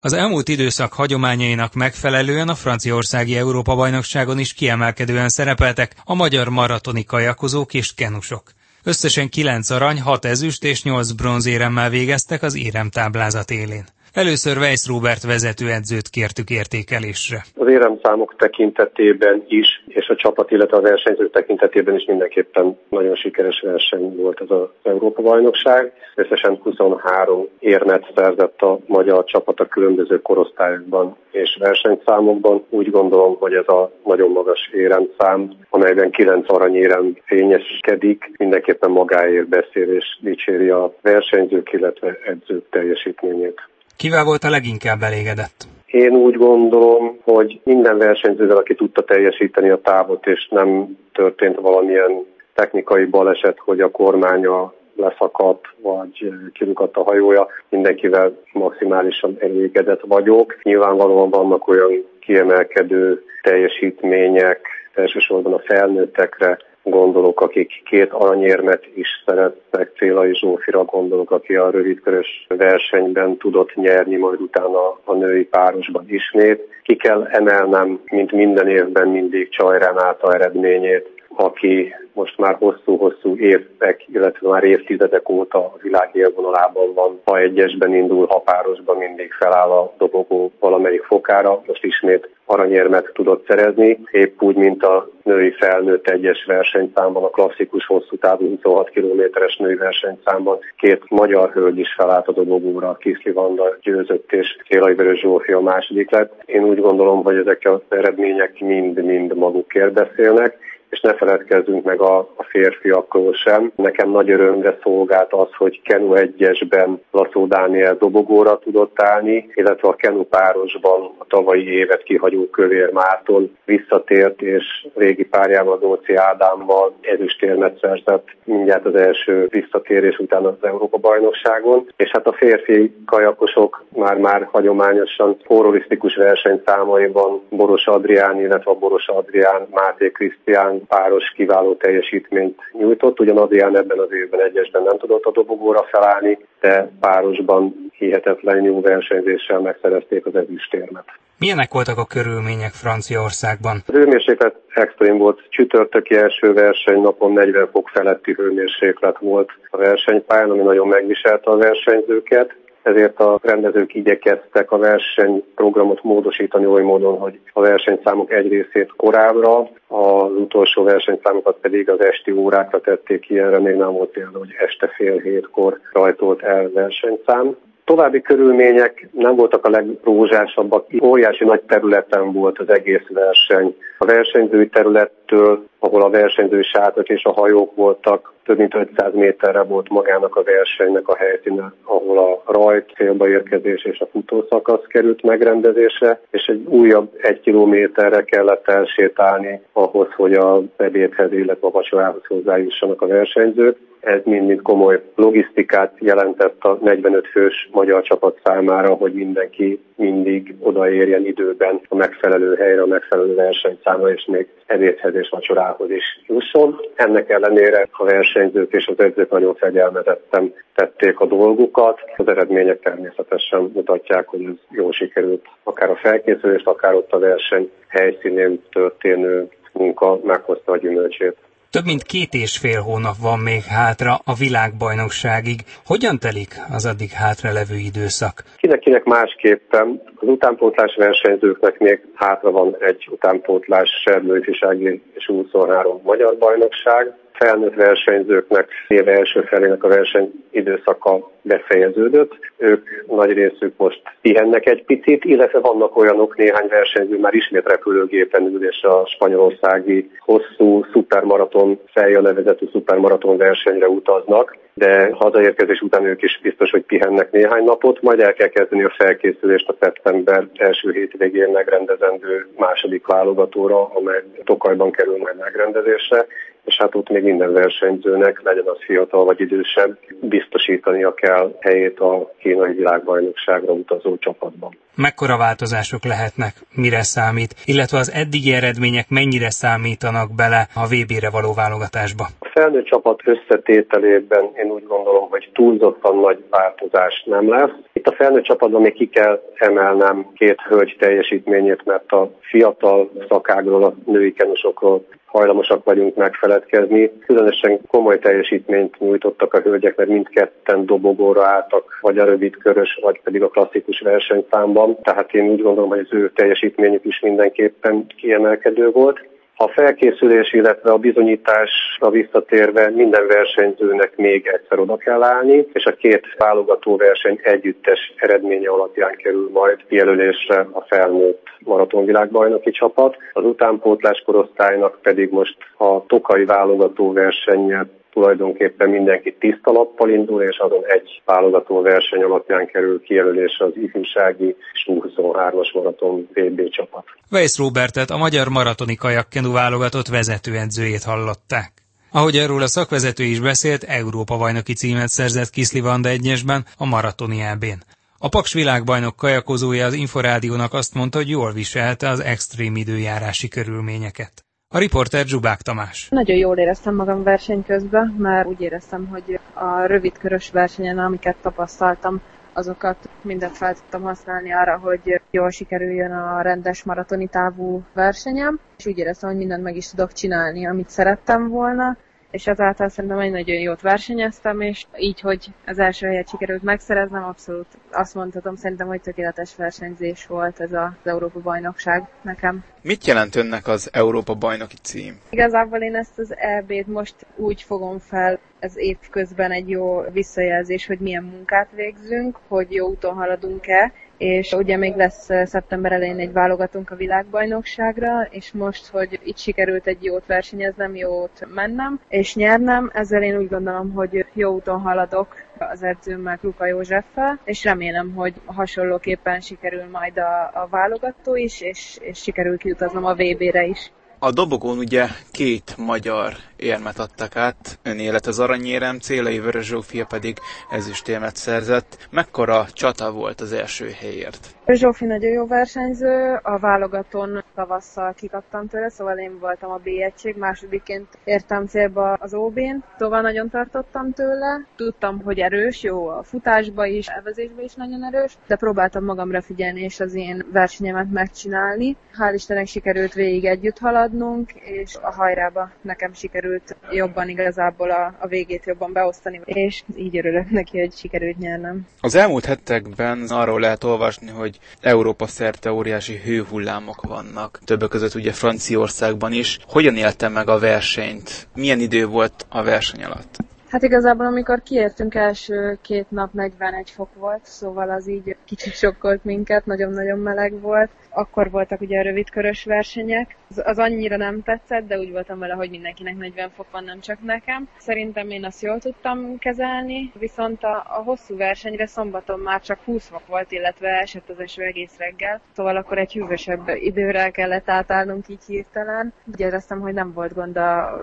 Az elmúlt időszak hagyományainak megfelelően a franciaországi Európa-bajnokságon is kiemelkedően szerepeltek a magyar maratoni kajakozók és kenusok. Összesen 9 arany, 6 ezüst és 8 bronzéremmel végeztek az éremtáblázat élén. Először Weiss Robert vezetőedzőt kértük értékelésre. Az éremszámok tekintetében is, és a csapat, illetve a versenyzők tekintetében is mindenképpen nagyon sikeres verseny volt ez az Európa-bajnokság. Összesen 23 érmet szerzett a magyar csapat a különböző korosztályokban és versenyszámokban. Úgy gondolom, hogy ez a nagyon magas éremszám, amelyben 9 aranyérem fényeskedik, mindenképpen magáért beszél és dicséri a versenyzők, illetve edzők teljesítményét. Kivel volt a leginkább elégedett? Én úgy gondolom, hogy minden versenyzővel, aki tudta teljesíteni a távot, és nem történt valamilyen technikai baleset, hogy a kormánya leszakadt, vagy kirukadt a hajója, mindenkivel maximálisan elégedett vagyok. Nyilvánvalóan vannak olyan kiemelkedő teljesítmények, elsősorban a felnőttekre, gondolok, akik két aranyérmet is szerettek, Célai Zsófira gondolok, aki a rövidkörös versenyben tudott nyerni, majd utána a női párosban ismét. Ki kell emelnem, mint minden évben mindig Csajrán által eredményét, aki most már hosszú-hosszú évek, illetve már évtizedek óta a világ élvonalában van. Ha egyesben indul, ha párosban mindig feláll a dobogó valamelyik fokára. Most ismét aranyérmet tudott szerezni, épp úgy, mint a női felnőtt egyes versenyszámban, a klasszikus hosszú távú 26 kilométeres női versenyszámban két magyar hölgy is felállt a dobogóra, Kiszli Vanda győzött és Kélai Vörös Zsófi a második lett. Én úgy gondolom, hogy ezek az eredmények mind-mind magukért beszélnek, és ne feledkezzünk meg a, a férfiakról sem. Nekem nagy örömre szolgált az, hogy Kenu egyesben Laszó Dániel dobogóra tudott állni, illetve a Kenu párosban a tavalyi évet kihagyó Kövér Márton visszatért, és régi párjával Dóci Ádámmal erőstérmet szerzett mindjárt az első visszatérés után az Európa-bajnokságon. És hát a férfi kajakosok már-már hagyományosan horrorisztikus versenyszámaiban Boros Adrián, illetve a Boros Adrián, Máté Krisztián páros kiváló teljesítményt nyújtott. Ugyan Adrián ebben az évben egyesben nem tudott a dobogóra felállni, de párosban hihetetlen jó versenyzéssel megszerezték az ezüstérmet. Milyenek voltak a körülmények Franciaországban? Az hőmérséklet extrém volt. Csütörtöki első versenynapon 40 fok feletti hőmérséklet volt a versenypályán, ami nagyon megviselte a versenyzőket ezért a rendezők igyekeztek a versenyprogramot módosítani oly módon, hogy a versenyszámok egy részét korábbra, az utolsó versenyszámokat pedig az esti órákra tették ilyenre, még nem volt például, hogy este fél hétkor rajtolt el versenyszám. További körülmények nem voltak a legrózsásabbak. Óriási nagy területen volt az egész verseny. A versenyzői területtől, ahol a versenyzői sátok és a hajók voltak, több mint 500 méterre volt magának a versenynek a helyszíne, ahol a rajt, célba érkezés és a futószakasz került megrendezésre, és egy újabb egy kilométerre kellett elsétálni ahhoz, hogy a ebédhez, illetve a vacsorához hozzájussanak a versenyzők. Ez mind-mind komoly logisztikát jelentett a 45 fős magyar csapat számára, hogy mindenki mindig odaérjen időben a megfelelő helyre, a megfelelő versenyszámra, és még ebédhez és vacsorához is jusson. Ennek ellenére a versenyzők és az edzők nagyon fegyelmezetten tették a dolgukat. Az eredmények természetesen mutatják, hogy ez jól sikerült, akár a felkészülést, akár ott a verseny helyszínén történő munka meghozta a gyümölcsét. Több mint két és fél hónap van még hátra a világbajnokságig. Hogyan telik az addig hátra levő időszak? Kinek-kinek másképpen. Az utánpótlás versenyzőknek még hátra van egy utánpótlás serlőfisági és 23 magyar bajnokság felnőtt versenyzőknek éve első felének a verseny időszaka befejeződött. Ők nagy részük most pihennek egy picit, illetve vannak olyanok, néhány versenyző már ismét repülőgépen ül, és a spanyolországi hosszú szupermaraton, fejjel nevezetű szupermaraton versenyre utaznak de hazaérkezés után ők is biztos, hogy pihennek néhány napot, majd el kell kezdeni a felkészülést a szeptember első hétvégén megrendezendő második válogatóra, amely Tokajban kerül majd megrendezésre, és hát ott még minden versenyzőnek, legyen az fiatal vagy idősebb, biztosítania kell helyét a kínai világbajnokságra utazó csapatban. Mekkora változások lehetnek, mire számít, illetve az eddigi eredmények mennyire számítanak bele a VB-re való válogatásba? A felnőtt csapat összetételében én úgy gondolom, hogy túlzottan nagy változás nem lesz. Itt a felnőtt csapatban még ki kell emelnem két hölgy teljesítményét, mert a fiatal szakágról, a női kenusokról hajlamosak vagyunk megfeledkezni. Különösen komoly teljesítményt nyújtottak a hölgyek, mert mindketten dobogóra álltak, vagy a rövid körös, vagy pedig a klasszikus versenyszámban. Tehát én úgy gondolom, hogy az ő teljesítményük is mindenképpen kiemelkedő volt. A felkészülés, illetve a bizonyításra visszatérve minden versenyzőnek még egyszer oda kell állni, és a két válogató verseny együttes eredménye alapján kerül majd jelölésre a felnőtt maratonvilágbajnoki csapat. Az utánpótlás korosztálynak pedig most a tokai válogató versennyel tulajdonképpen mindenki tiszta lappal indul, és azon egy válogató verseny alapján kerül kijelölésre az ifjúsági és 23-as maraton VB csapat. Weiss Robertet, a magyar maratoni kajakkenu válogatott vezetőedzőjét hallották. Ahogy erről a szakvezető is beszélt, Európa bajnoki címet szerzett Kiszli Vanda egyesben a maratoni EB-n. A Paks világbajnok kajakozója az Inforádiónak azt mondta, hogy jól viselte az extrém időjárási körülményeket. A riporter Zsubák Tamás. Nagyon jól éreztem magam verseny közben, mert úgy éreztem, hogy a rövidkörös versenyen, amiket tapasztaltam, azokat mindet fel tudtam használni arra, hogy jól sikerüljön a rendes maratoni távú versenyem, és úgy éreztem, hogy mindent meg is tudok csinálni, amit szerettem volna, és ezáltal szerintem egy nagyon jót versenyeztem, és így, hogy az első helyet sikerült megszereznem, abszolút azt mondhatom, szerintem, hogy tökéletes versenyzés volt ez az Európa bajnokság nekem. Mit jelent önnek az Európa bajnoki cím? Igazából én ezt az EB-t most úgy fogom fel, ez év közben egy jó visszajelzés, hogy milyen munkát végzünk, hogy jó úton haladunk-e, és ugye még lesz szeptember elején egy válogatunk a világbajnokságra, és most, hogy itt sikerült egy jót versenyeznem, jót mennem, és nyernem, ezzel én úgy gondolom, hogy jó úton haladok az edzőmmel, Luka Józseffel, és remélem, hogy hasonlóképpen sikerül majd a, a válogató is, és, és sikerül kiutaznom a VB-re is. A dobogón ugye két magyar érmet adtak át, ön élet az aranyérem, Célai Vörös Zsófia pedig ezüstérmet szerzett. Mekkora csata volt az első helyért? Zsófi nagyon jó versenyző, a válogatón tavasszal kikaptam tőle, szóval én voltam a B egység, másodiként értem célba az OB-n, szóval nagyon tartottam tőle, tudtam, hogy erős, jó a futásba is, elvezésbe is nagyon erős, de próbáltam magamra figyelni és az én versenyemet megcsinálni. Hál' Istennek sikerült végig együtt haladnunk, és a hajrába nekem sikerült jobban igazából a, a végét jobban beosztani, és így örülök neki, hogy sikerült nyernem. Az elmúlt hetekben arról lehet olvasni, hogy Európa szerte óriási hőhullámok vannak, többek között ugye Franciaországban is. Hogyan élte meg a versenyt? Milyen idő volt a verseny alatt? Hát igazából, amikor kiértünk első két nap 41 fok volt, szóval az így kicsit sokkolt minket, nagyon-nagyon meleg volt. Akkor voltak ugye a rövidkörös versenyek, az, az annyira nem tetszett, de úgy voltam vele, hogy mindenkinek 40 fok van, nem csak nekem. Szerintem én azt jól tudtam kezelni, viszont a, a hosszú versenyre szombaton már csak 20 fok volt, illetve esett az eső egész reggel, szóval akkor egy hűvösebb időre kellett átállnunk így hirtelen. Úgy éreztem, hogy nem volt gond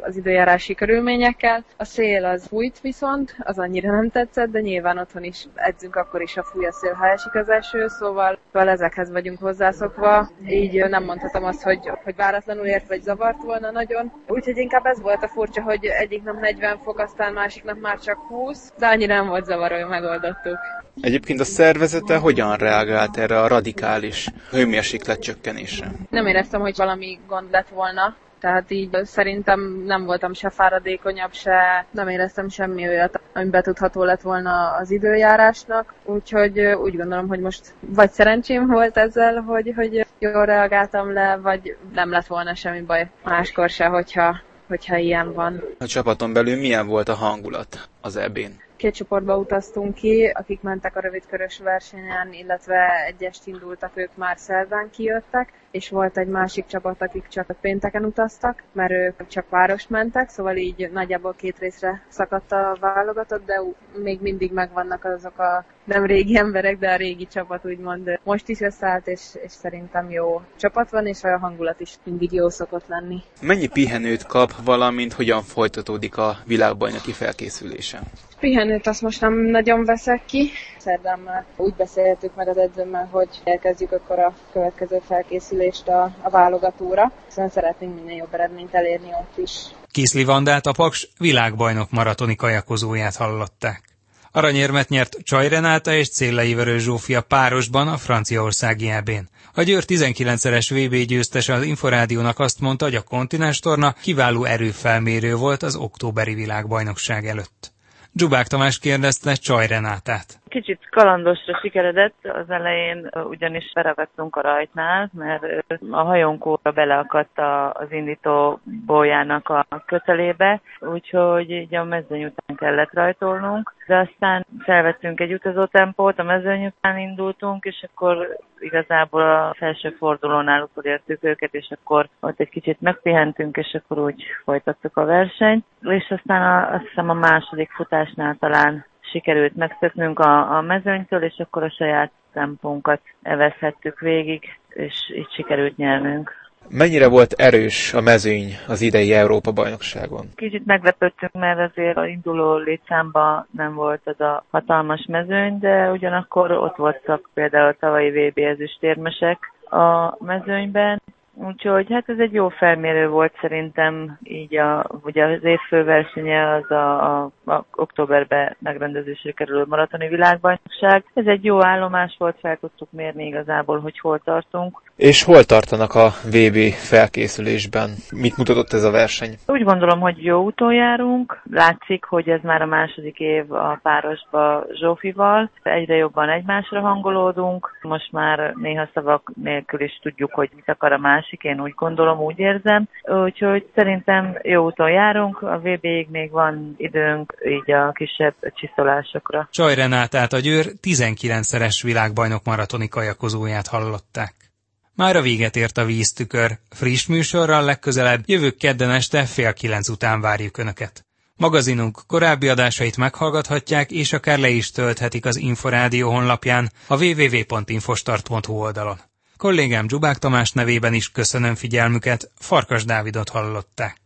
az időjárási körülményekkel. A szél az fújt viszont, az annyira nem tetszett, de nyilván otthon is edzünk akkor is, a fúj a szél, ha esik az eső, szóval ezekhez vagyunk hozzászokva. Így nem mondhatom azt, hogy, hogy váratlanul ért vagy zavart volna nagyon. Úgyhogy inkább ez volt a furcsa, hogy egyik nap 40 fok, aztán másik nap már csak 20, de annyira nem volt zavaró, hogy megoldottuk. Egyébként a szervezete hogyan reagált erre a radikális hőmérséklet csökkenésre? Nem éreztem, hogy valami gond lett volna tehát így szerintem nem voltam se fáradékonyabb, se nem éreztem semmi olyat, ami betudható lett volna az időjárásnak, úgyhogy úgy gondolom, hogy most vagy szerencsém volt ezzel, hogy, hogy jól reagáltam le, vagy nem lett volna semmi baj máskor se, hogyha, hogyha ilyen van. A csapaton belül milyen volt a hangulat az ebén? Két csoportba utaztunk ki, akik mentek a rövidkörös versenyen, illetve egyest indultak, ők már szerdán kijöttek, és volt egy másik csapat, akik csak pénteken utaztak, mert ők csak várost mentek, szóval így nagyjából két részre szakadt a válogatott, de még mindig megvannak azok a nem régi emberek, de a régi csapat úgymond most is összeállt, és, és szerintem jó csapat van, és a hangulat is mindig jó szokott lenni. Mennyi pihenőt kap, valamint hogyan folytatódik a világbajnoki felkészülése? Pihenőt azt most nem nagyon veszek ki. Szerdán úgy beszéltük meg az edzőmmel, hogy elkezdjük akkor a következő felkészülést a, a válogatóra, hiszen szeretnénk minél jobb eredményt elérni ott is. Kiszli Vandát a Paks világbajnok maratoni kajakozóját hallották. Aranyérmet nyert Csaj Renáta és Céllai Vörös Zsófia párosban a franciaországi ebén. A Győr 19-szeres VB győztes az Inforádiónak azt mondta, hogy a kontinens torna kiváló erőfelmérő volt az októberi világbajnokság előtt. Dzsubák Tamás kérdezte Csaj Renátát. Kicsit kalandosra sikeredett, az elején ugyanis feragadtunk a rajtnál, mert a hajónkóra beleakadt az indító bójának a kötelébe, úgyhogy így a mezőny után kellett rajtolnunk, de aztán felvettünk egy utazótempót, a mezőny után indultunk, és akkor igazából a felső fordulónál utolértük őket, és akkor ott egy kicsit megpihentünk, és akkor úgy folytattuk a versenyt. És aztán a, azt hiszem a második futásnál talán sikerült megszöknünk a, a mezőnytől, és akkor a saját tempónkat evezhettük végig, és így sikerült nyernünk. Mennyire volt erős a mezőny az idei Európa-bajnokságon? Kicsit meglepődtünk, mert azért a induló létszámban nem volt az a hatalmas mezőny, de ugyanakkor ott voltak például a tavalyi VB ezüstérmesek a mezőnyben, Úgyhogy hát ez egy jó felmérő volt szerintem, így a, ugye az év főversenye az a, a, a októberben megrendezésre kerülő maratoni világbajnokság. Ez egy jó állomás volt, fel tudtuk mérni igazából, hogy hol tartunk. És hol tartanak a VB felkészülésben? Mit mutatott ez a verseny? Úgy gondolom, hogy jó úton járunk. Látszik, hogy ez már a második év a párosba Zsófival. Egyre jobban egymásra hangolódunk. Most már néha szavak nélkül is tudjuk, hogy mit akar a másik. Én úgy gondolom, úgy érzem. Úgyhogy szerintem jó úton járunk. A VB-ig még van időnk így a kisebb csiszolásokra. Csaj Renátát a Győr 19-szeres világbajnok maratoni kajakozóját hallották. Már a véget ért a víztükör. Friss műsorral legközelebb jövő kedden este fél kilenc után várjuk Önöket. Magazinunk korábbi adásait meghallgathatják, és akár le is tölthetik az Inforádió honlapján, a www.infostart.hu oldalon. Kollégám Dzsubák Tamás nevében is köszönöm figyelmüket, Farkas Dávidot hallották.